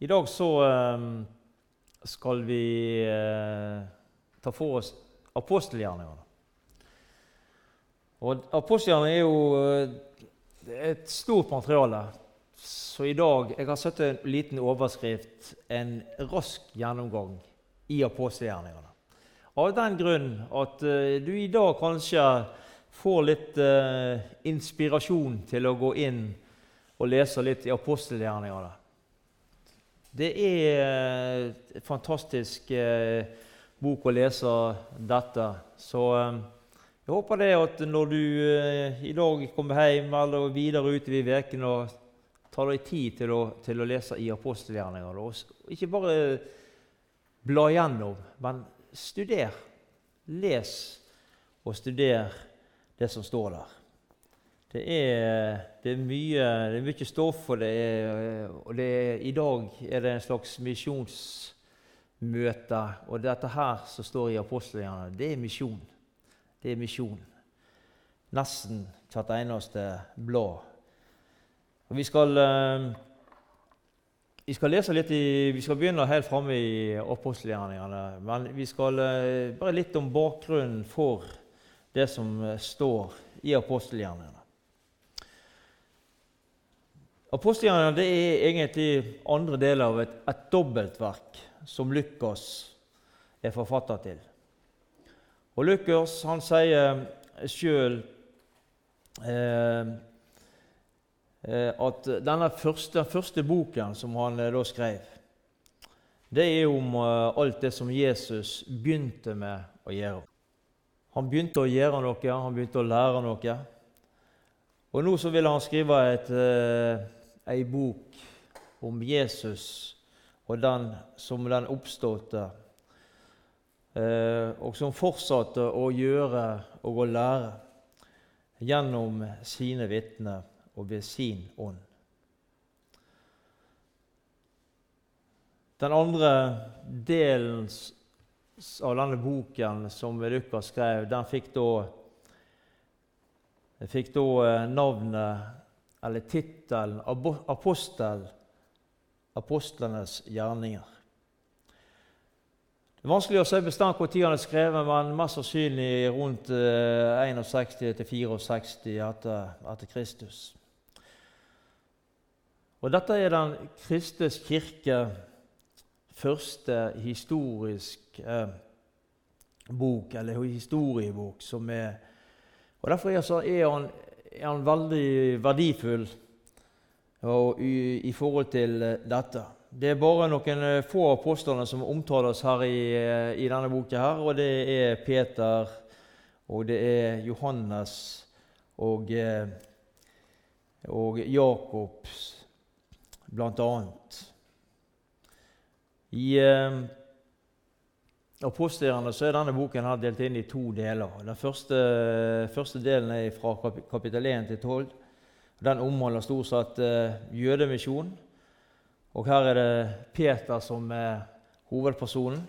I dag så eh, skal vi eh, ta for oss apostelgjerningene. Og Apostelgjerningene er jo eh, et stort materiale. Så i dag Jeg har satt en liten overskrift 'En rask gjennomgang i apostelgjerningene'. Av den grunn at uh, du i dag kanskje får litt inspirasjon til å gå inn og lese litt i apostelgjerningene. Det er en uh, fantastisk uh, bok å lese dette. Så jeg håper det at når du i dag kommer hjem eller videre utover uken og tar deg tid til å, til å lese i apostelgjerningene, ikke bare bla gjennom, men studer. Les og studer det som står der. Det er, det er, mye, mye, stoff, og, det er, og i dag er det en slags misjonsmøte. Og dette her som står i apostelgjerningene, det er misjon. Det er misjon. Nesten hvert eneste blad. Og vi skal... Uh, vi skal lese litt i, vi skal begynne helt framme i apostelgjerningene. Men vi skal eh, bare litt om bakgrunnen for det som eh, står i apostelgjerningene. Apostelgjerningene er egentlig andre del av et, et dobbeltverk som Lukas er forfatter til. Og Lukas han sier sjøl eh, Eh, at denne første, første boken som han eh, da skrev, det er om eh, alt det som Jesus begynte med å gjøre. Han begynte å gjøre noe, han begynte å lære noe. Og nå så vil han skrive et, ei bok om Jesus og den som den oppståtte, og som fortsatte å gjøre og å lære gjennom sine vitner og ved sin ånd. Den andre delen av denne boken som Lukas skrev, den fikk da, fikk da eh, navnet, eller tittelen, 'Apostel', apostlenes gjerninger. Det er vanskelig å si bestemt når han er skrevet, men mest sannsynlig rundt 61-64 eh, etter, etter Kristus. Og dette er den kristes kirke første historisk eh, bok, eller historiebok, som er Og Derfor er, er, han, er han, veldig verdifull i, i, forhold til eh, dette. Det er bare noen eh, få apostler som omtales her i, eh, i denne boka, her, og det er Peter, og det er Johannes og, og Jakobs blant annet. I eh, Apostelgjerningene så er denne boken her delt inn i to deler. Den første, første delen er fra kapittel 1 til 12. Den omholder stort sett uh, jødemisjon. Og her er det Peter som er hovedpersonen.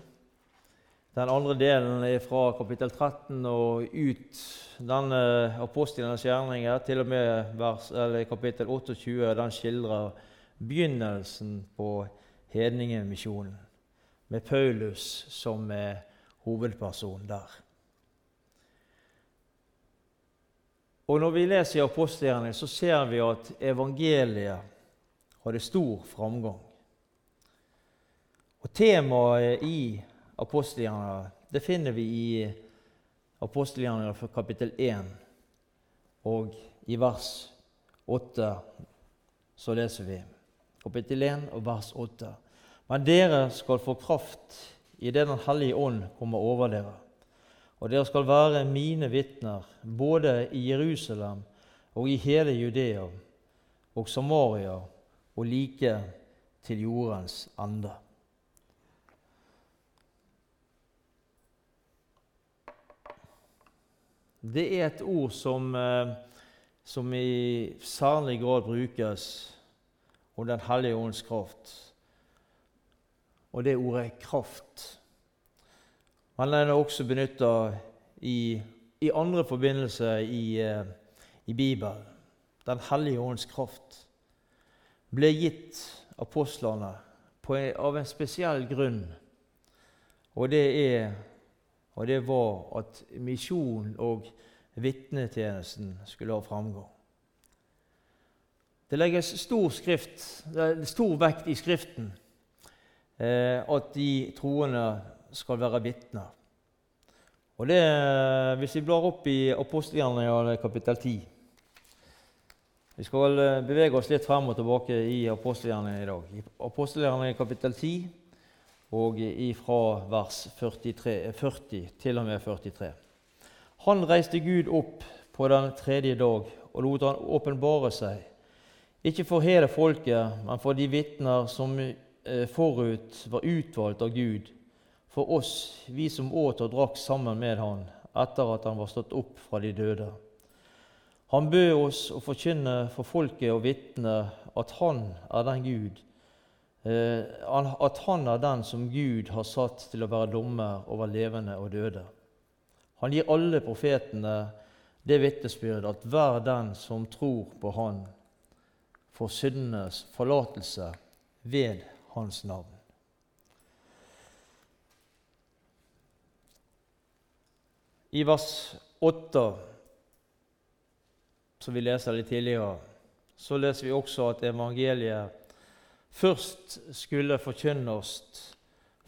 Den andre delen er fra kapittel 13 og ut denne apostlenes gjerninger til og med vers, kapittel 28. Den skildrer begynnelsen på hedningemisjonen, med Paulus som er hovedperson der. Og Når vi leser i apostelgjerningene, så ser vi at evangeliet hadde stor framgang. Og Temaet i apostelgjerningene det finner vi i apostelgjerningene kapittel 1 og i vers 8. Så leser vi kapittel 1 og vers 8. Men dere skal få kraft idet Den hellige ånd kommer over dere. Og dere skal være mine vitner både i Jerusalem og i hele Judea og Samaria og like til jordens ende. Det er et ord som, eh, som i særlig grad brukes om Den hellige ånds kraft. Og det ordet 'kraft'. Men den er også benytta i, i, andre forbindelser i, uh, i Bibelen. Den hellige ånds kraft ble gitt apostlene en, av en spesiell grunn. Og det, er, og det var at misjon og vitnetjenesten skulle ha framgang. Det legges stor, skrift, stor vekt i Skriften eh, at de troende skal være vitner. Og det, Hvis vi blar opp i apostelgjerningene kapittel 10 Vi skal eh, bevege oss litt frem og tilbake i apostelgjerningene i dag. I apostelgjerningene kapittel 10 og ifra vers 43, 40 til og med 43. Han reiste Gud opp på den tredje dag og lot han åpenbare seg, ikke for hele folket, men for de vitner som eh, forut var utvalgt av Gud for oss, vi som åt og drakk sammen med han etter at han var stått opp fra de døde. Han bød oss å forkynne for folket og vitne at han er den Gud, eh, at han er den som Gud har satt til å være dommer over levende og døde. Han gir alle profetene det vitnesbyrd at hver den som tror på Han, får syndenes forlatelse ved Hans navn. I vers 8, som vi leser litt tidligere, så leser vi også at evangeliet først skulle forkynnes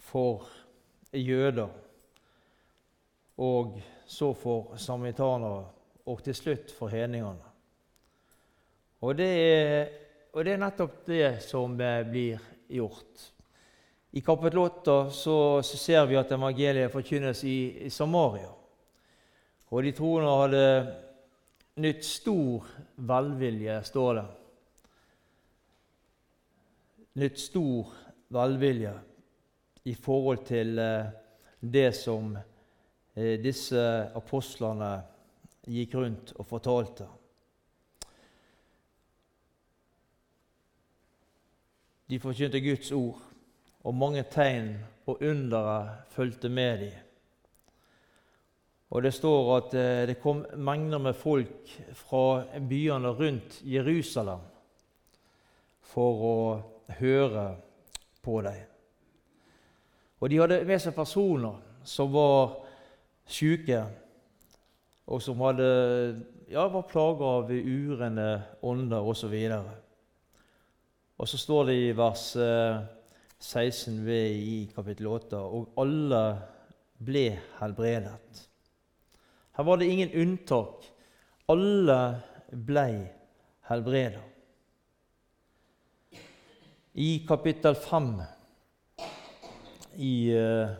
for jøder, og så for samaritanere, og til slutt for hedningene. Og og det er nettopp det som blir gjort. I kapittel 8 så, ser vi at evangeliet forkynnes i, i Samaria. Og de troende hadde nytt stor velvilje, står det. Nytt stor velvilje i forhold til eh, det som eh, disse apostlene gikk rundt og fortalte. De forkynte Guds ord, og mange tegn og undere fulgte med dem. Og det står at eh, det kom mengder med folk fra byene rundt Jerusalem for å høre på dem. Og de hadde med seg personer som var syke, og som hadde, ja, var plaga av urene ånder osv. Og, og så står det i vers 16 eh, i kapittel 8 og alle ble helbredet. Her var det ingen unntak. Alle ble helbredet. I kapittel 5 i uh,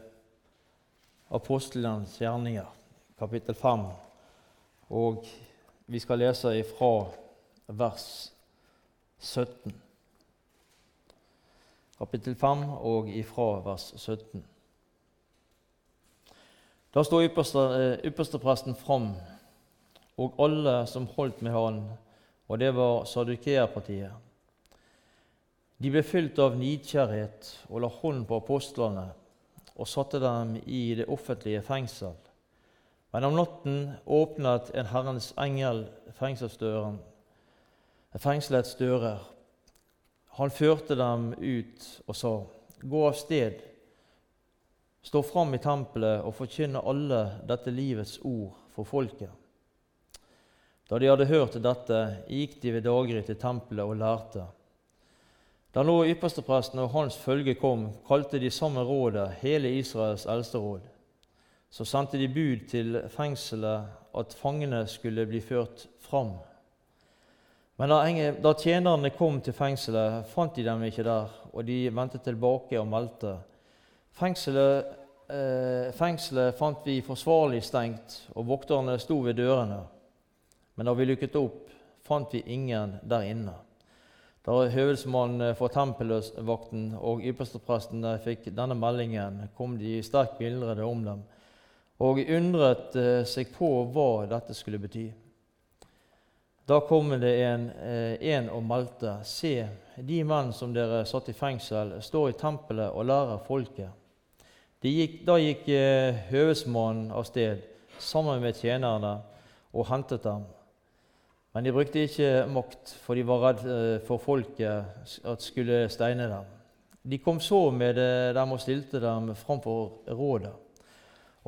Apostlenes gjerninger, kapittel 5, og vi skal lese ifra vers 17. Kapittel 5 og ifra vers 17. Da sto ypperstepresten eh, fram, og alle som holdt med han, og det var sadukeerpartiet. De ble fylt av nidkjærhet og la hånd på apostlene og satte dem i det offentlige fengsel. Men om natten åpnet en Herrens engel fengselsdøren, fengselets dører. Han førte dem ut og sa, Gå av sted Stå fram i tempelet og forkynne alle dette livets ord for folket. Da de hadde hørt dette, gikk de ved daggry til tempelet og lærte. Da nå ypperstepresten og hans følge kom, kalte de sammen rådet, hele Israels eldste råd. Så sendte de bud til fengselet at fangene skulle bli ført fram. Men da, da tjenerne kom til fengselet, fant de dem ikke der, og de vendte tilbake og meldte Fengselet, eh, fengselet fant vi forsvarlig stengt, og vokterne sto ved dørene. Men da vi lukket opp, fant vi ingen der inne. Da høvedsmannen for tempelvakten og yppersteprestene fikk denne meldingen, kom de sterkt bildrede om dem og undret eh, seg på hva dette skulle bety. Da kom det en, eh, en og meldte, se, de menn som dere satt i fengsel, står i tempelet og lærer folket. Gikk, da gikk eh, høvedsmannen av sted sammen med tjenerne og hentet dem. Men de brukte ikke makt, for de var redd eh, for folket at skulle steine dem. De kom så med dem og stilte dem framfor rådet.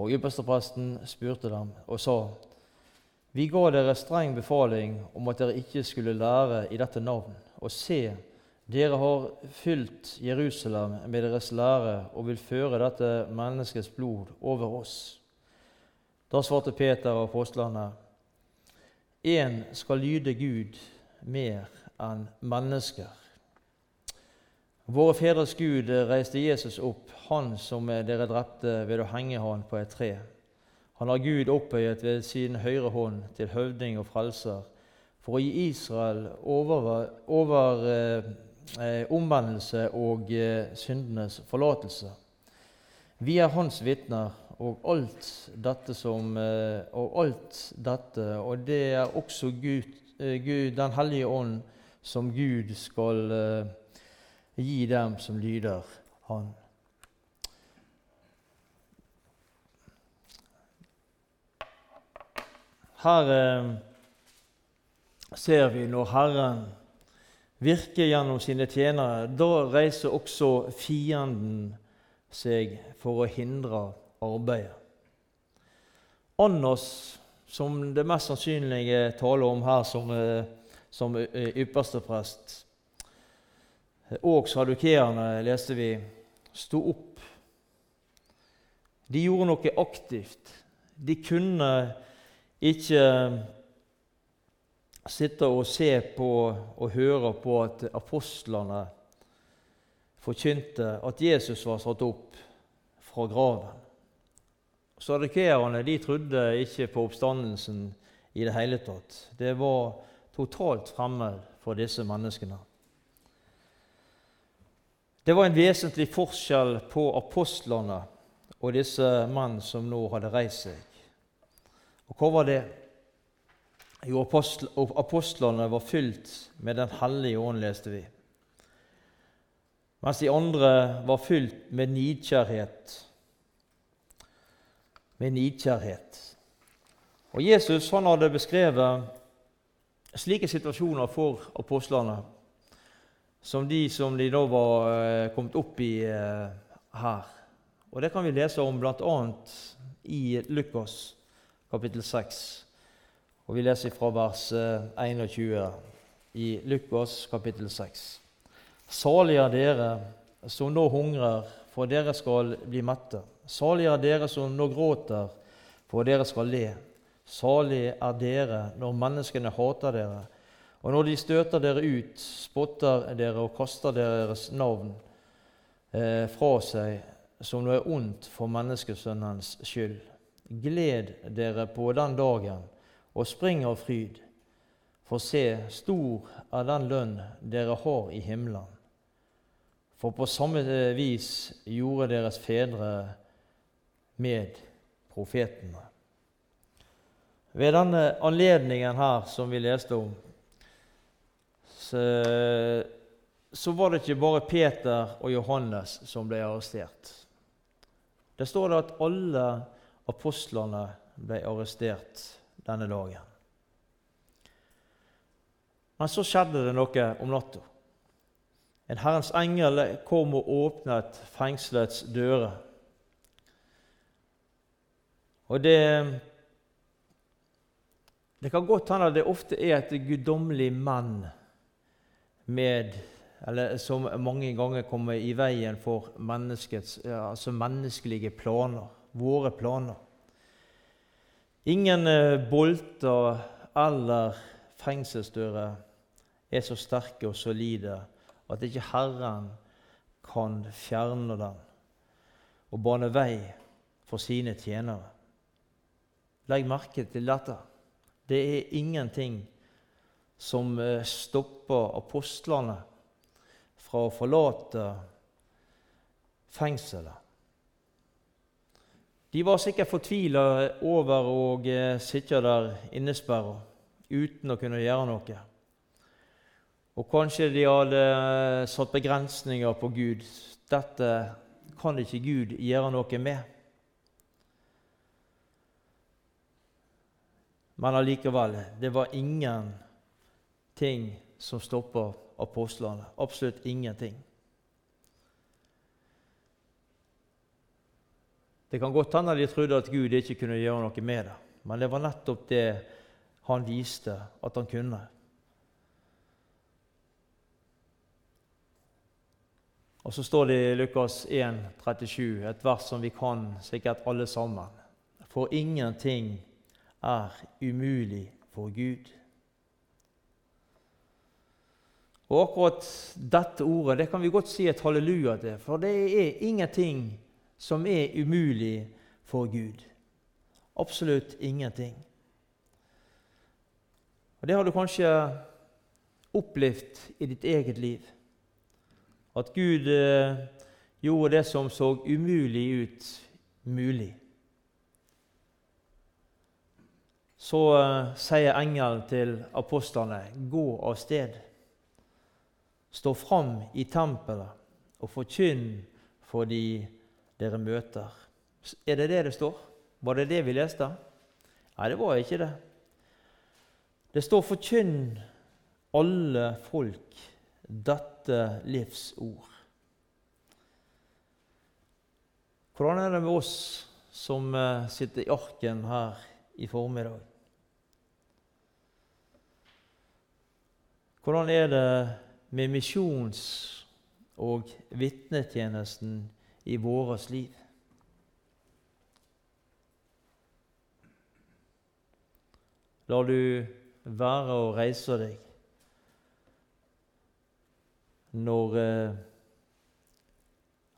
Og ypperstepresten spurte dem og sa:" Vi ga dere streng befaling om at dere ikke skulle lære i dette navn. Og se, dere har fylt Jerusalem med deres lære og vil føre dette menneskets blod over oss. Da svarte Peter og apostlene.: Én skal lyde Gud mer enn mennesker. Våre fedres Gud reiste Jesus opp, han som dere drepte ved å henge han på et tre. Han har Gud opphøyet ved sin høyre hånd til høvding og frelser, for å gi Israel over, over eh, omvendelse og eh, syndenes forlatelse. Vi er hans vitner og alt dette som eh, Og alt dette, og det er også Gud, eh, Gud Den hellige ånd, som Gud skal eh, gi dem som lyder Han. Her eh, ser vi når Herren virker gjennom sine tjenere, da reiser også fienden seg for å hindre arbeidet. Anders, som det mest sannsynlige taler om her som, eh, som eh, ypperste prest, og sadukeerne, leste vi, sto opp. De gjorde noe aktivt. De kunne ikke sitte og se på og høre på at apostlene forkynte at Jesus var satt opp fra graven. Sadukeerne trodde ikke på oppstandelsen i det hele tatt. Det var totalt fremmed for disse menneskene. Det var en vesentlig forskjell på apostlene og disse menn som nå hadde reist seg. Og hva var det? Jo, apostlene var fylt med Den hellige ånd, leste vi. Mens de andre var fylt med nidkjærhet. Med nidkjærhet. Og Jesus han hadde beskrevet slike situasjoner for apostlene som de som de da var eh, kommet opp i eh, her. Og Det kan vi lese om bl.a. i Lukas kapittel 6. Og Vi leser fra vers 21 eh, i Lukas kapittel 6. Salige er dere som nå hungrer, for dere skal bli mette. Salige er dere som nå gråter, for dere skal le. Salig er dere når menneskene hater dere og når de støter dere ut, spotter dere og kaster deres navn eh, fra seg som noe ondt for menneskesønnens skyld. Gled dere på den dagen og spring av fryd, for se, stor er den lønn dere har i himmelen. For på samme vis gjorde deres fedre med profetene. Ved denne anledningen her som vi leste om, så, så var det ikke bare Peter og Johannes som ble arrestert. Det står det at alle apostlene ble arrestert denne dagen. Men så skjedde det noe om natta. En Herrens engel kom og åpnet fengselets dører. Og det Det kan godt hende at det ofte er et guddommelig menn med, eller som mange ganger kommer i veien for altså menneskelige planer, våre planer. Ingen eh, bolter eller fengselsdører er så sterke og solide at ikke Herren kan fjerne dem og bane vei for sine tjenere. Legg merke til dette. Det er ingenting som stopper apostlene fra å forlate fengselet. De var sikkert fortvila over å eh, sitte der innesperra uten å kunne gjøre noe. Og kanskje de hadde eh, satt begrensninger på Gud. Dette kan ikke Gud gjøre noe med. Men allikevel, det var ingen ting som stopper apostlene. Absolutt ingenting. Det kan godt hende de trodde at Gud ikke kunne gjøre noe med det, men det var nettopp det han viste at han kunne. Og så står det i Lukas 1, 37, et vers som vi kan sikkert alle sammen. For ingenting er umulig for Gud. Og akkurat dette ordet det kan vi godt si et halleluja til, for det er ingenting som er umulig for Gud. Absolutt ingenting. Og Det har du kanskje opplevd i ditt eget liv. At Gud eh, gjorde det som så umulig ut, mulig. Så eh, sier engelen til apostlene, 'Gå av sted.' Stå fram i tempelet og forkynn for de dere møter. Er det det det står? Var det det vi leste? Nei, det var ikke det. Det står 'forkynn alle folk dette livs ord'. Hvordan er det med oss som eh, sitter i arken her i formiddag? Hvordan er det med misjons- og vitnetjenesten i vårt liv? Lar du være å reise deg når eh,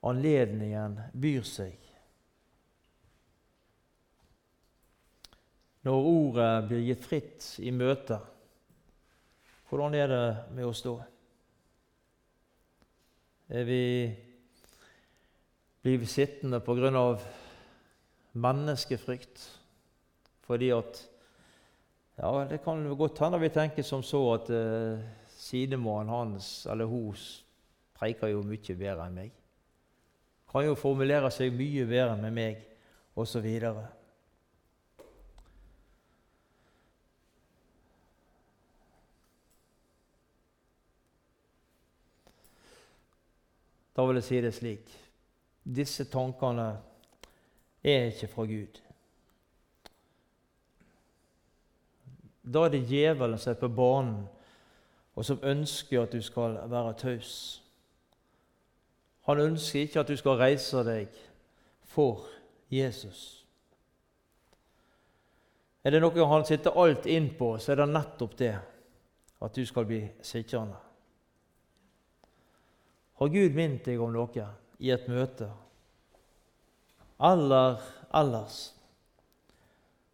anledningen byr seg. Når ordet blir gitt fritt i møter, hvordan er det med oss da? Er vi, blir vi sittende av menneskefrykt fordi at ja, Det kan godt hende vi tenker som så at eh, sidemannen hans eller hun preiker jo mye bedre enn meg. Kan jo formulere seg mye bedre med meg, osv. Da vil jeg si det slik disse tankene er ikke fra Gud. Da er det djevelen som er på banen, og som ønsker at du skal være taus. Han ønsker ikke at du skal reise deg for Jesus. Er det noe han sitter alt inn på, så er det nettopp det at du skal bli sittende. Har Gud minnet deg om noe i et møte, eller ellers?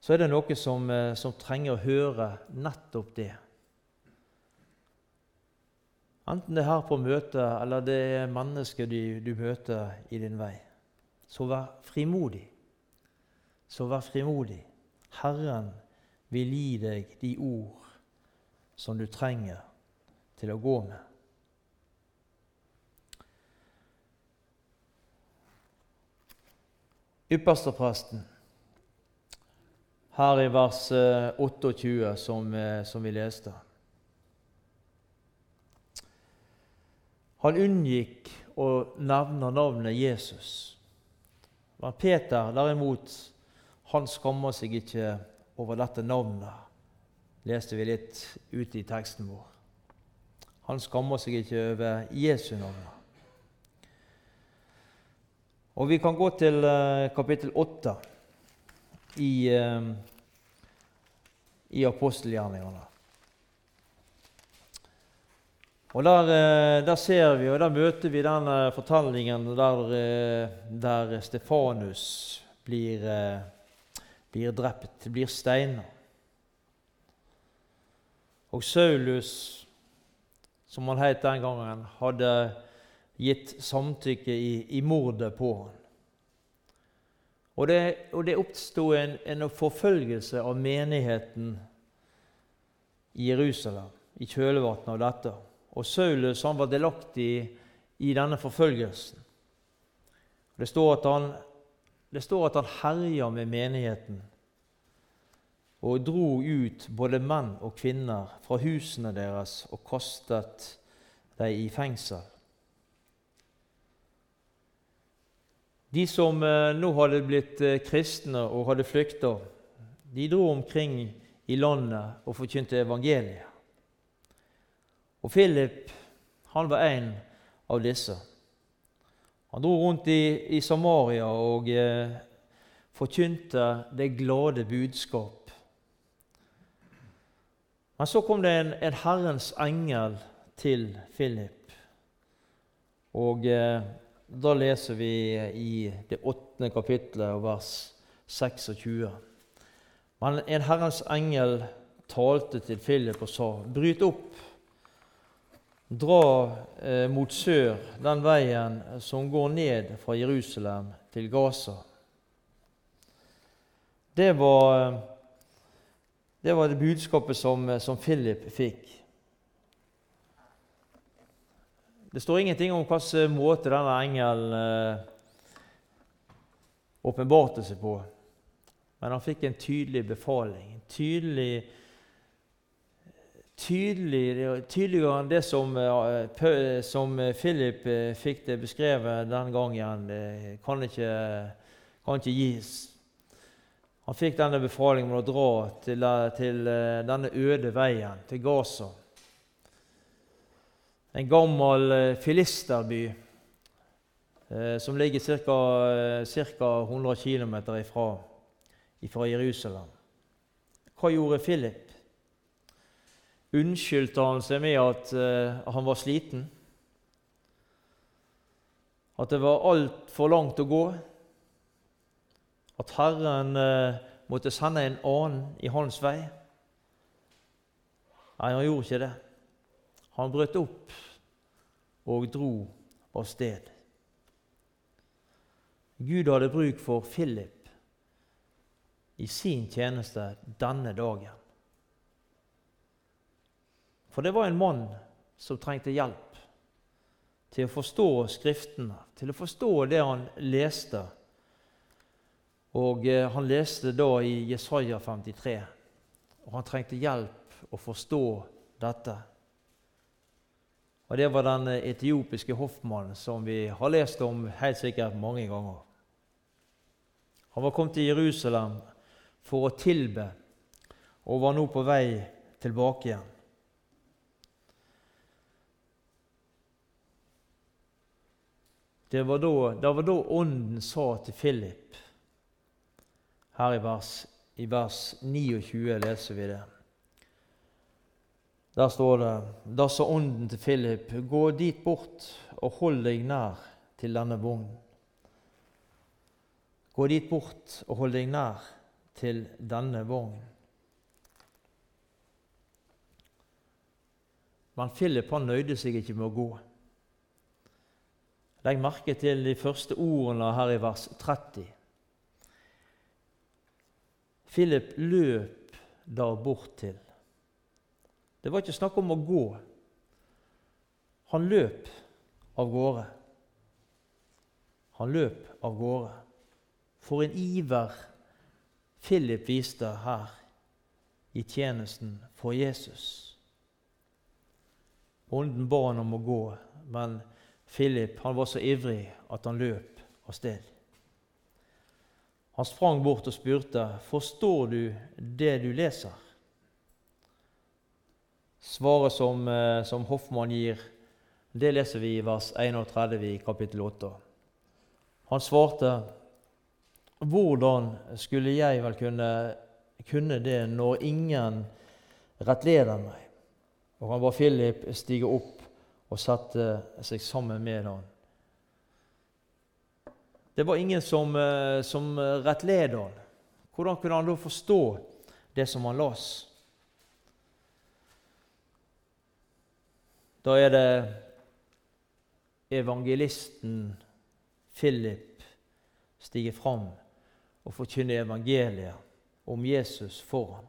så er det noe som, eh, som trenger å høre nettopp det. Enten det er her på møtet, eller det er mennesker du, du møter i din vei. Så vær frimodig. Så vær frimodig. Herren vil gi deg de ord som du trenger til å gå med. Ypperstepresten her i vers 28, eh, som, eh, som vi leste. Han unngikk å nevne navnet Jesus. Men Peter derimot, han skammer seg ikke over dette navnet, leste vi litt ute i teksten vår. Han skammer seg ikke over Jesu navn. Og Vi kan gå til eh, kapittel 8 i, uh, i apostelgjerningene. Og der, uh, der, ser vi, og der møter vi den fortellingen der, der Stefanus blir, blir drept, blir steina. Og Saulus, som han het den gangen, hadde gitt samtykke i, i mordet på ham. Og det, og det oppsto en, en, forfølgelse av menigheten i Jerusalem i kjølvannet av dette. Og Saulus han var delaktig i denne forfølgelsen. Det står at han, det herja med menigheten og dro ut både menn og kvinner fra husene deres og kastet dem i fengsel. De som eh, nå hadde blitt eh, kristne og hadde flykta, de dro omkring i landet og forkynte evangeliet. Og Philip han var en av disse. Han dro rundt i, i Samaria og eh, forkynte det glade budskap. Men så kom det en, en Herrens engel til Philip. Og eh, da leser vi i det åttende kapittelet, vers 26. Men en Herrens engel talte til Philip og sa.: Bryt opp, dra eh, mot sør, den veien som går ned fra Jerusalem til Gaza. Det var, det, var det budskapet som, som Philip fikk. Det står ingenting om hvilken måte denne engelen eh, åpenbarte seg på. Men han fikk en tydelig befaling. En tydelig, tydelig, tydeligere enn det som, eh, som Philip eh, fikk det beskrevet den gangen. Det kan ikke, kan ikke gis. Han fikk denne befalingen om å dra til, til denne øde veien, til Gaza en gammel eh, filisterby eh, som ligger ca. 100 km ifra, ifra Jerusalem. Hva gjorde Philip? Unnskyldte han seg med at eh, han var sliten? At det var altfor langt å gå? At Herren måtte sende en annen i hans vei? Nei, han gjorde ikke det. Han brøt opp og dro av sted. Gud hadde bruk for Philip i sin tjeneste denne dagen. For det var en mann som trengte hjelp til å forstå Skriftene, til å forstå det han leste. Og eh, Han leste da i Jesaja 53, og han trengte hjelp å forstå dette. Og Det var den etiopiske hoffmannen som vi har lest om helt sikkert mange ganger. Han var kommet til Jerusalem for å tilbe og var nå på vei tilbake igjen. Det var da, det var da Ånden sa til Philip Her i vers, i vers 29 leser vi det. Der står det Da sa ånden til Philip, gå dit bort og hold deg nær til denne vognen. Gå dit bort og hold deg nær til denne vognen. Men Philip han nøyde seg ikke med å gå. Legg merke til de første ordene her i vers 30. Philip løp da bort til det var ikke snakk om å gå. Han løp av gårde. Han løp av gårde. For en iver Philip viste her i tjenesten for Jesus. Bonden ba han om å gå, men Philip han var så ivrig at han løp av sted. Han sprang bort og spurte, 'Forstår du det du leser?' Svaret som, eh, som Hoffmann gir, det leser vi i vers 31 i kapittel 8. Han svarte, 'Hvordan skulle jeg vel kunne, kunne det når ingen rettleder meg?' Og han ba Philip stige opp og sette seg sammen med ham. Det var ingen som, eh, som rettleder ham. Hvordan kunne han da forstå det som han las? Da er det evangelisten Philip stiger fram og forkynner evangeliet om Jesus foran.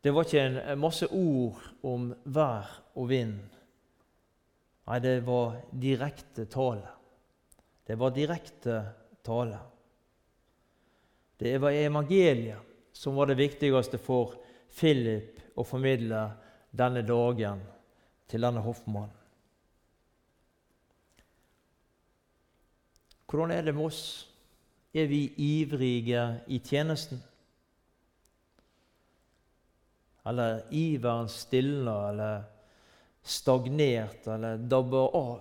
Det var ikke en masse ord om vær og vind. Nei, det var direkte tale. Det var direkte tale. Det var evangeliet som var det viktigste for Philip å formidle denne dagen til denne hoffmannen. Hvordan er det med oss? Er vi ivrige i tjenesten? Eller iveren stilner, eller stagnert, eller dabber av?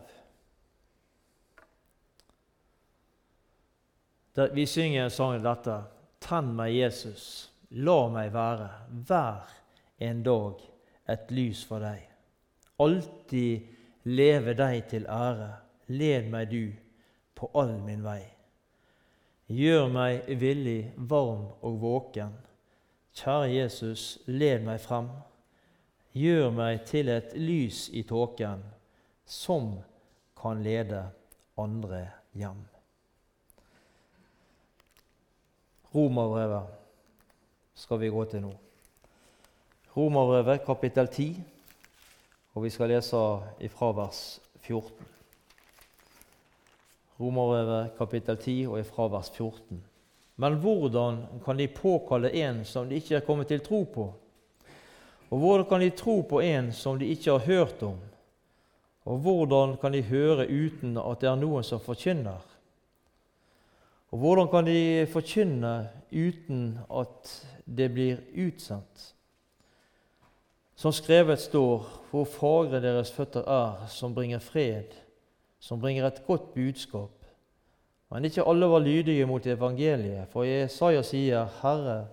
Vi synger sangen dette. Tenn meg, Jesus, la meg være hver en dag et lys for deg. Alltid leve deg til ære. Led meg du på all min vei. Gjør meg villig, varm og våken. Kjære Jesus, led meg frem. Gjør meg til et lys i tåken, som kan lede andre hjem. Romerbrevet skal vi gå til nå. Romerbrevet kapittel 10, og vi skal lese ifra vers 14. Romerbrevet kapittel 10 og ifra vers 14. Men hvordan kan de påkalle en som de ikke er kommet til tro på? Og hvordan kan de tro på en som de ikke har hørt om? Og hvordan kan de høre uten at det er noen som forkynner? Og hvordan kan de forkynne uten at det blir utsendt? Som skrevet står, hvor fagre deres føtter er, som bringer fred, som bringer et godt budskap. Men ikke alle var lydige mot evangeliet, for Jesaja sier, Herre,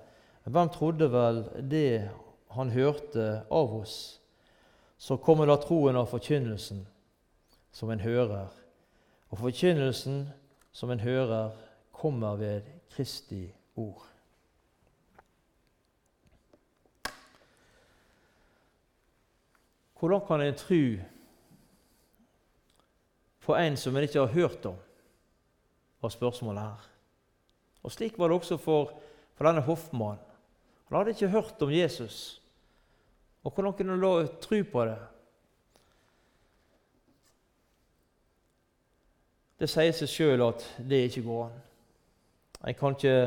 hvem trodde vel det han hørte av oss? Så kommer da troen av forkynnelsen, som en hører, og forkynnelsen som en hører, kommer ved Kristi ord. Hvordan kan en tro på en som en ikke har hørt om, var spørsmålet her. Og Slik var det også for, for denne hoffmannen. Han hadde ikke hørt om Jesus. Og Hvordan kunne han da tro på det? Det sier seg sjøl at det ikke går an. En kan ikke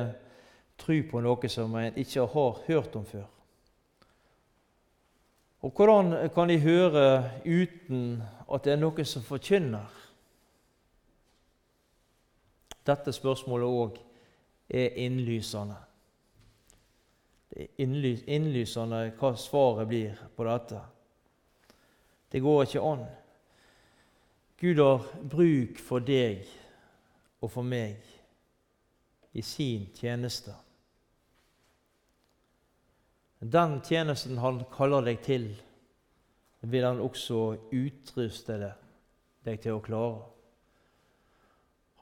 tro på noe som en ikke har hørt om før. Og hvordan kan de høre uten at det er noe som forkynner? Dette spørsmålet òg er innlysende. Det er innlysende hva svaret blir på dette. Det går ikke an. Gud har bruk for deg og for meg i sin tjeneste. Den tjenesten han kaller deg til, vil han også utruste deg til å klare.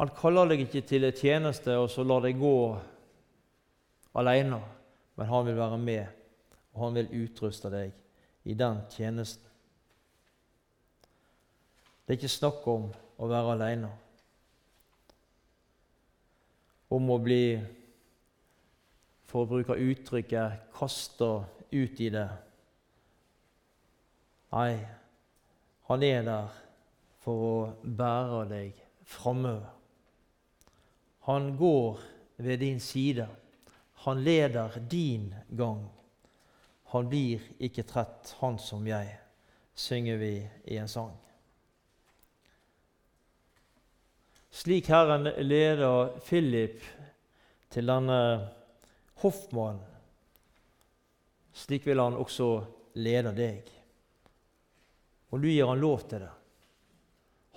Han kaller deg ikke til en tjeneste og så lar deg gå alene, men han vil være med, og han vil utruste deg i den tjenesten. Det er ikke snakk om å være alene om å bli, for å bruke uttrykket, 'kaster ut i det. Nei, han er der for å bære deg framover. Han går ved din side. Han leder din gang. Han blir ikke trett, han som jeg, synger vi i en sang. Slik Herren leder Philip til denne hoffmannen, slik vil han også lede deg. Og du gir han lov til det.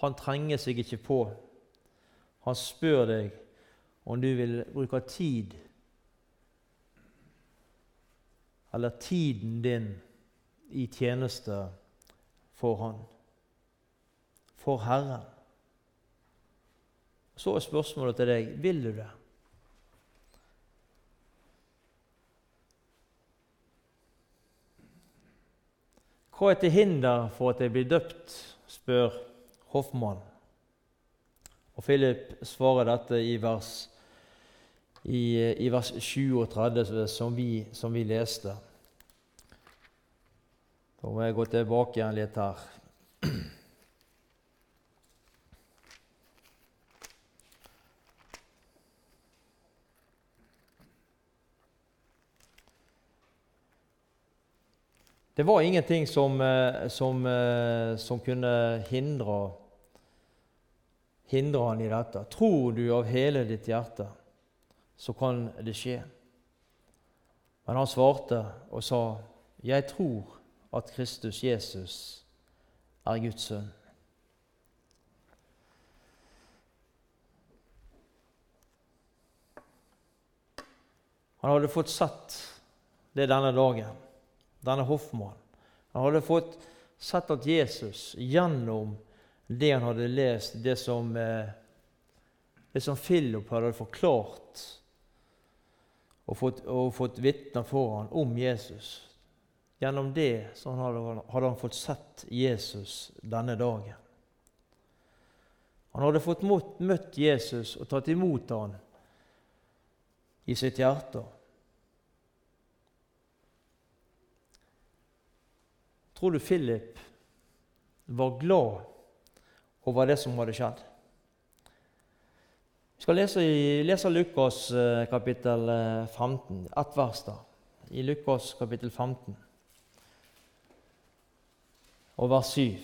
Han trenger seg ikke på. Han spør deg om du vil bruke tid, eller tiden din, i tjeneste for Han, for Herren. Så er spørsmålet til deg vil du det. Hva er til hinder for at jeg blir døpt? spør hoffmannen. Og Philip svarer dette i vers, i, i vers 37, som vi, som vi leste. Da må jeg gå tilbake igjen litt her. Det var ingenting som, eh, som, eh, som kunne hindre, hindre han i dette. Tror du av hele ditt hjerte, så kan det skje. Men han svarte og sa, 'Jeg tror at Kristus Jesus er Guds sønn'. Han hadde fått sett det denne dagen, denne hoffmannen. Han hadde fått sett at Jesus gjennom det han hadde lest, det som, eh, det som Philip hadde forklart og fått, og fått vitner for ham om Jesus Gjennom det så hadde, hadde han fått sett Jesus denne dagen. Han hadde fått møtt Jesus og tatt imot ham i sitt hjerte. Tror du Philip var glad over det som hadde skjedd? Vi skal lese, lese Lukas eh, kapittel 15, eh, ett vers da. I Lukas kapittel 15 og vers 7.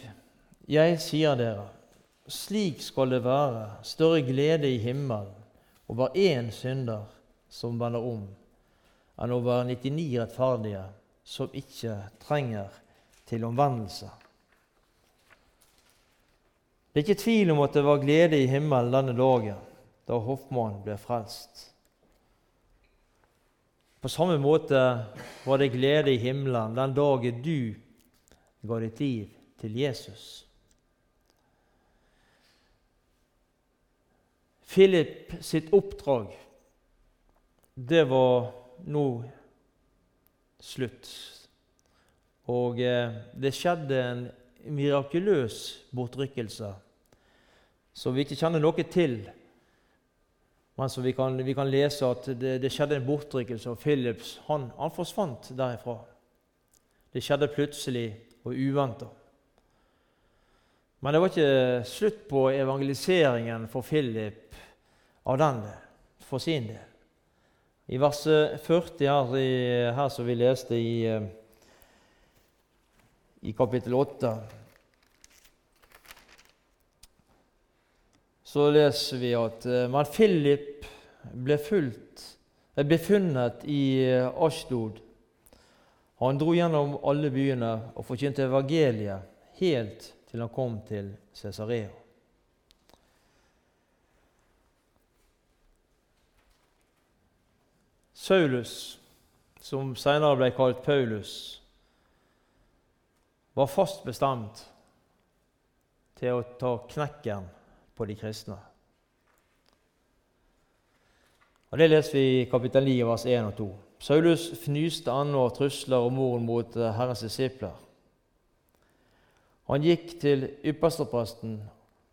Jeg sier dere, slik skal det være større glede i himmelen over én synder som vender om, enn over 99 rettferdige som ikke trenger til omvendelse. Det er ikke tvil om at det var glede i himmelen denne dagen da hoffmannen ble frelst. På samme måte var det glede i himmelen den dagen du ga ditt liv til Jesus. Philip sitt oppdrag det var nå slutt. Og eh, det skjedde en mirakuløs bortrykkelse som vi ikke kjenner noe til. Men vi kan, vi kan lese at det, det, skjedde en bortrykkelse, og Philips han, han forsvant derifra. Det skjedde plutselig og uventa. Men det var ikke slutt på evangeliseringen for Philip av den for sin del. I vers 40 her, her som vi leste i, eh, i kapittel 8, så leser vi at eh, men Philip ble, fulgt, ble funnet i eh, Ashdod. Han dro gjennom alle byene og forkynte evangeliet helt til han kom til Cesarea. Saulus, som senere ble kalt Paulus, var fast bestemt til å ta knekken på de kristne. Og Det leser vi i kapittel 9, vers 1 og 2. Saulus fnyste ennå av trusler og mord mot Herrens disipler. Han gikk til ypperstepresten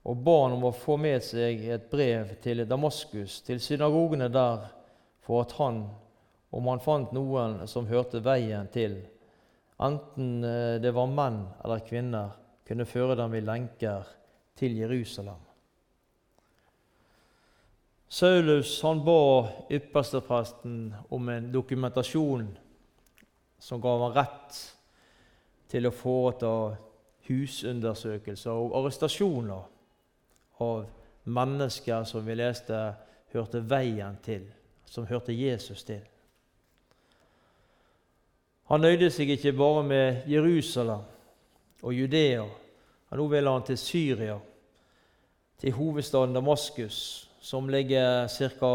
og ba han om å få med seg et brev til Damaskus, til synagogene der, for at han, om han fant noen som hørte veien til, enten eh, det var menn eller kvinner, kunne føre dem i lenker til Jerusalem. Saulus han ba ypperstepresten om en dokumentasjon som ga ham rett til å foreta husundersøkelser og arrestasjoner av mennesker som vi leste hørte veien til, som hørte Jesus til. Han nøyde seg ikke bare med Jerusalem og Judea. Nå ville han til Syria, til hovedstaden Damaskus, som ligger ca.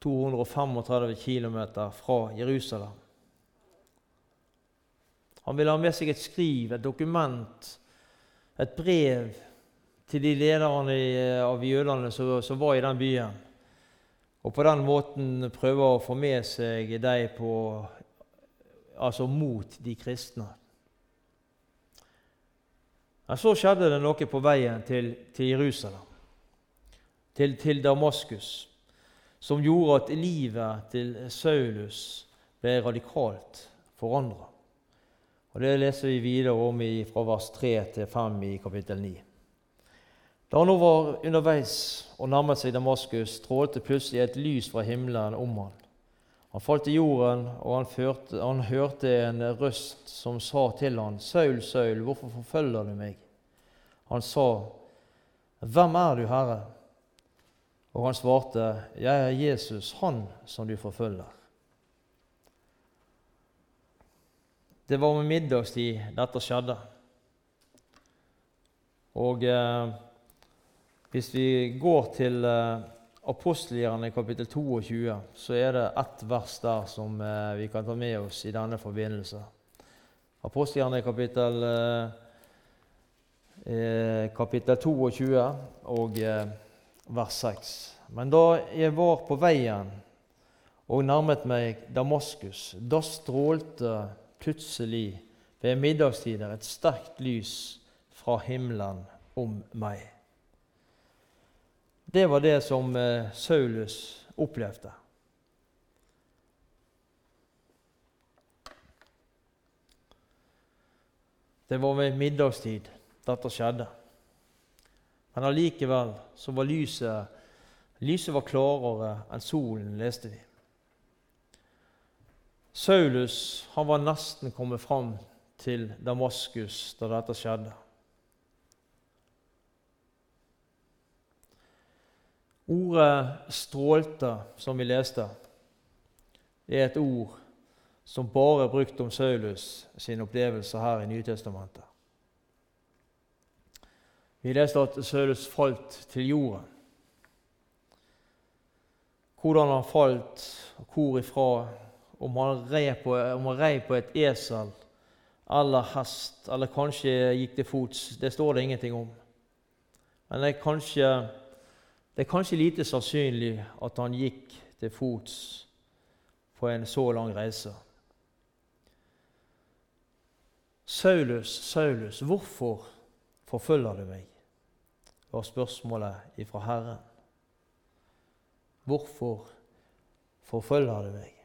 235 km fra Jerusalem. Han ville ha med seg et skriv, et dokument, et brev til de lederne av jødene som, var i den byen. Og på den måten prøve å få med seg dem på, altså mot de kristne. Men så skjedde det noe på veien til, til Jerusalem, til, til, Damaskus, som gjorde at livet til Saulus ble radikalt forandra. Og Det leser vi videre om fra vers 3 til 5 i kapittel 9. Da han nå var underveis og nærmet seg Damaskus, strålte plutselig et lys fra himmelen om han. Han falt til jorden, og han, førte, han hørte en røst som sa til han, 'Saul, Saul, hvorfor forfølger du meg?' Han sa, 'Hvem er du, Herre?' Og han svarte, 'Jeg er Jesus, han som du forfølger.' Det var med middagstid dette skjedde. Og eh, hvis vi går til eh, apostelgjerne kapittel 22, så er det ett vers der som eh, vi kan ta med oss i denne forbindelse. Apostelgjerne kapittel, eh, eh kapittel 22 og vers 6. Men da jeg var på veien og nærmet meg Damaskus, da strålte plutselig ved middagstider et sterkt lys fra himmelen om meg. Det var det som eh, Saulus opplevde. Det var ved middagstid dette skjedde. Men allikevel så var lyset Lyset var klarere enn solen, leste vi. Saulus han var nesten kommet fram til Damaskus da dette skjedde. Ordet 'strålte', som vi leste, er et ord som bare er brukt om Saulus sin opplevelse her i Nytestamentet. Vi leste at Saulus falt til jorden. Hvordan han falt, og hvor ifra om han rei på, på, et esel eller hest, eller kanskje gikk til fots. Det står det ingenting om. Men det er kanskje, det er kanskje lite sannsynlig at han gikk til fots på en så lang reise. Saulus, Saulus, hvorfor forfølger du meg? var spørsmålet ifra Herren. Hvorfor forfølger du meg?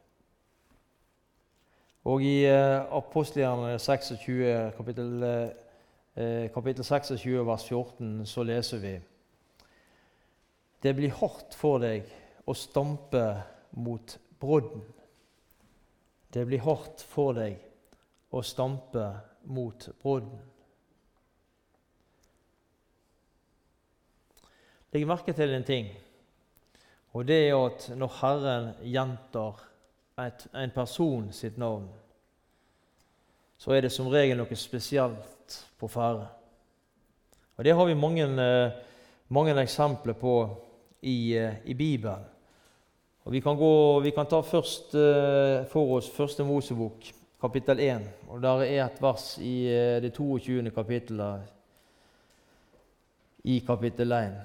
Og i uh, 26, kapittel, uh, kapittel 26, vers 14, så leser vi Det blir hardt for deg å stampe mot brodden. Det blir hardt for deg å stampe mot brodden. Legg merke til en ting, og det er at når Herren gjentar en person sitt navn, så er det som regel noe spesielt på ferde. Og Det har vi mange, eh, mange eksempler på i, eh, i, Bibelen. Og Vi kan, gå, vi kan ta først eh, for oss Første Mosebok, kapittel 1. Og Der er et vers i det 22. kapittelet i kapittel 1.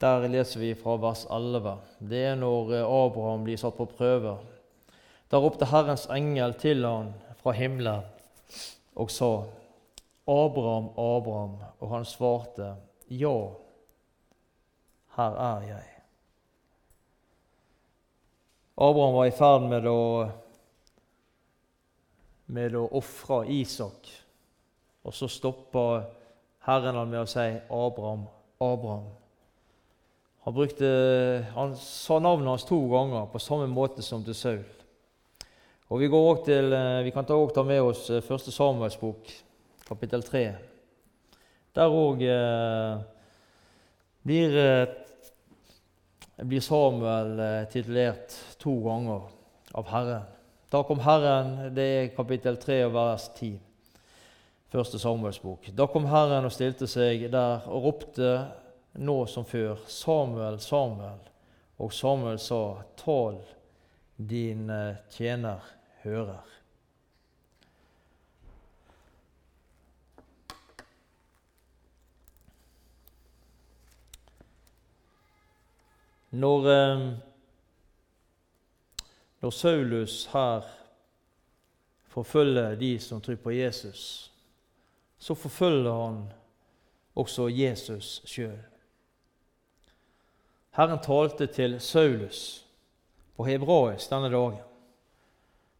Der leser vi fra vers 11. Det er når Abraham blir satt på prøve. Der ropte Herrens engel til han fra himmelen og sa, 'Abraham, Abraham.' Og han svarte, 'Ja, her er jeg.' Abraham var i ferd med å, med å ofre Isak. Og så stoppa Herren han med å si, 'Abraham, Abraham'. Han, brukte, han sa navnet hans to ganger, på samme måte som til Saul. Og Vi, til, eh, vi kan ta, ta med oss eh, første Samuels bok, kapittel 3. Der òg eh, blir, eh, blir, Samuel eh, titulert to ganger av Herren. Da kom Herren, det er kapittel 3 og vers 10. Første Samuels bok. Da kom Herren og stilte seg der og ropte nå som før, Samuel, Samuel. Og Samuel sa, tal din tjener hører. Når, eh, når Saulus her forfølger de som tror på Jesus, så forfølger han også Jesus sjøl. Herren talte til Saulus på hebraisk denne dagen.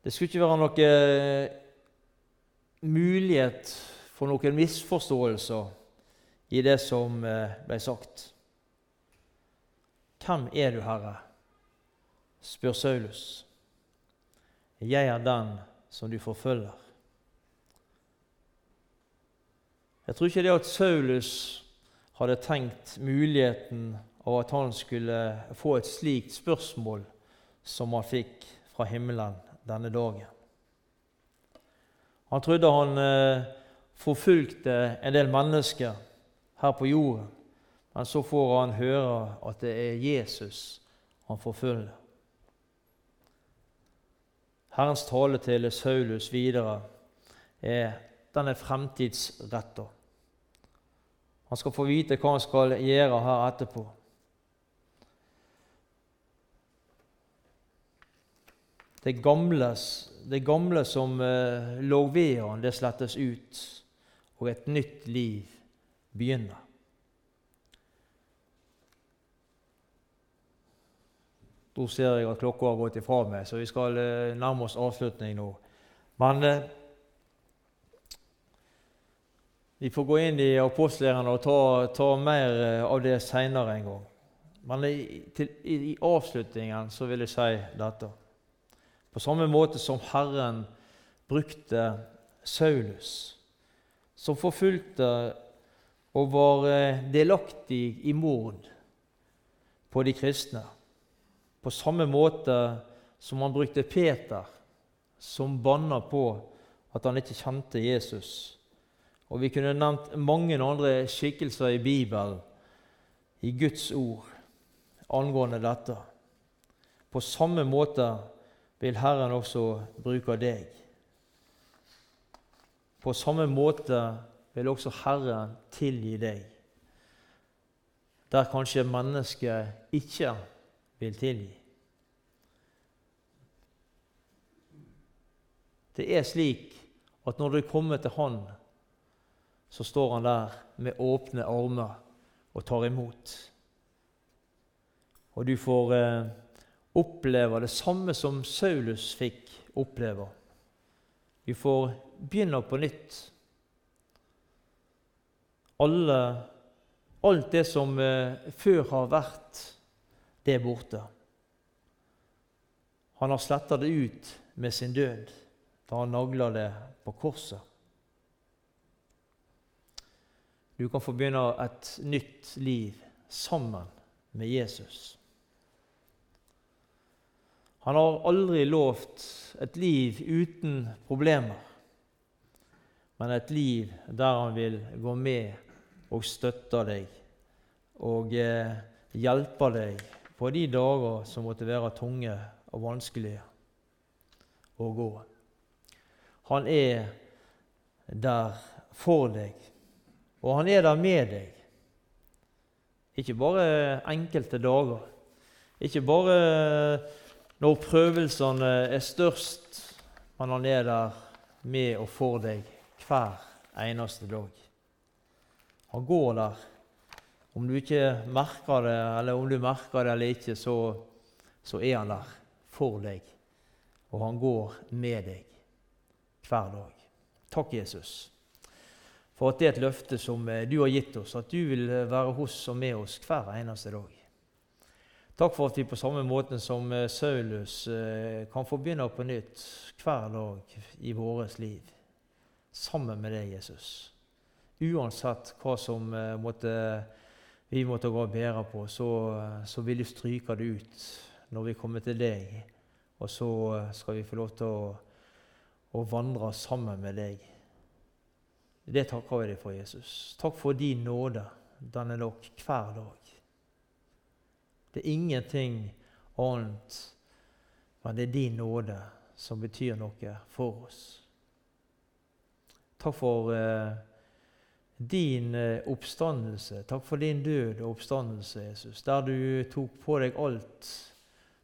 Det skulle ikke være noe eh, mulighet for noen misforståelser i det som eh, ble sagt. Hvem er du, Herre? spør Saulus. Jeg er den som du forfølger. Jeg tror ikke det at Saulus hadde tenkt muligheten av at han skulle få et slikt spørsmål som han fikk fra himmelen denne dagen. Han trodde han eh, forfulgte en del mennesker her på jorden, men så får han høre at det er Jesus han forfølger. Herrens tale til Saulus videre er den er fremtidsretta. Han skal få vite hva han skal gjøre her etterpå. Det gamle, det gamle som lå ved han, det slettes ut, og et nytt liv begynner. Da ser jeg at klokka har gått ifra meg, så vi skal eh, nærme oss avslutning nå. Men eh, vi får gå inn i apostelgjerningene og ta, ta, mer eh, av det seinere en gang. Men i, til, i, i avslutningen så vil jeg si dette. På samme måte som Herren brukte Saulus, som forfulgte og var eh, delaktig i mord på de kristne. På samme måte som han brukte Peter, som banna på at han ikke kjente Jesus. Og Vi kunne nevnt mange andre skikkelser i Bibelen, i Guds ord, angående dette. På samme måte vil Herren også bruke deg. På samme måte vil også Herren tilgi deg, der kanskje mennesket ikke vil tilgi. Det er slik at når du kommer til Han, så står Han der med åpne armer og tar imot. Og du får eh, oppleve det samme som Saulus fikk oppleve. Du får begynne på nytt. Alle, alt det som eh, før har vært, det er borte. Han har sletta det ut med sin død da han nagla det på korset. Du kan få begynne et nytt liv sammen med Jesus. Han har aldri lovt et liv uten problemer, men et liv der han vil gå med og støtte deg og eh, hjelpe deg på de dager som måtte være tunge og vanskelige å gå. Han er der for deg, og han er der med deg. Ikke bare enkelte dager, ikke bare når prøvelsene er størst, men han er der med og for deg hver eneste dag. Han går der. Om du ikke merker det, eller om du merker det eller ikke, så, så er han der for deg. Og han går med deg hver dag. Takk, Jesus, for at det er et løfte som du har gitt oss, at du vil være hos og med oss hver eneste dag. Takk for at vi på samme måte som eh, Saulus eh, kan få begynne på nytt hver dag i vårt liv, sammen med deg, Jesus. Uansett hva som eh, måtte, vi måtte gå og bære på, så, så vil du stryke det ut når vi kommer til deg. Og så skal vi få lov til å, å vandre sammen med deg. Det takker vi deg for, Jesus. Takk for din nåde. Den er nok hver dag. Det er ingenting annet, men det er din nåde som betyr noe for oss. Takk for eh, din eh, oppstandelse. Takk for din død og oppstandelse, Jesus, der du tok på deg alt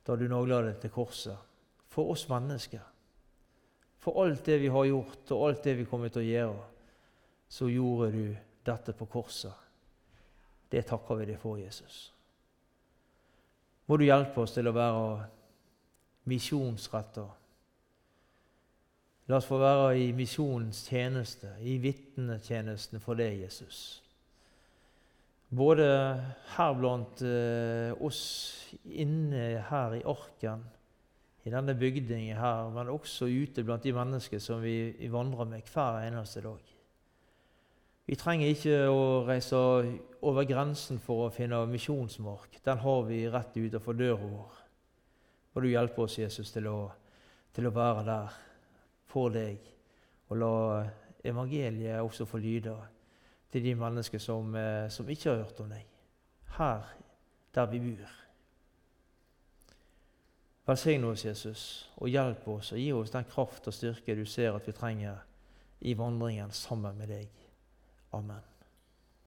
da du nagla deg til korset. For oss mennesker. For alt det vi har gjort, og alt det vi kommer til å gjøre, så gjorde du dette på korset. Det takker vi deg for, Jesus må du hjelpe oss til å være misjonsretta. La oss få være i misjonens tjeneste, i vitnetjenesten for deg, Jesus. Både her blant eh, oss inne her i Orken, i denne bygningen her, men også ute blant de mennesker som vi, vandrer med hver eneste dag. Vi trenger ikke å reise over grensen for å finne misjonsmark. Den har vi rett utenfor døra vår. Og du hjelper oss, Jesus, til å, til å være der for deg og la evangeliet også få lyde til de mennesker som, eh, som ikke har hørt om deg, her der vi bor. Velsign oss, Jesus, og hjelp oss og gi oss den kraft og styrke du ser at vi trenger i vandringen sammen med deg. Amen.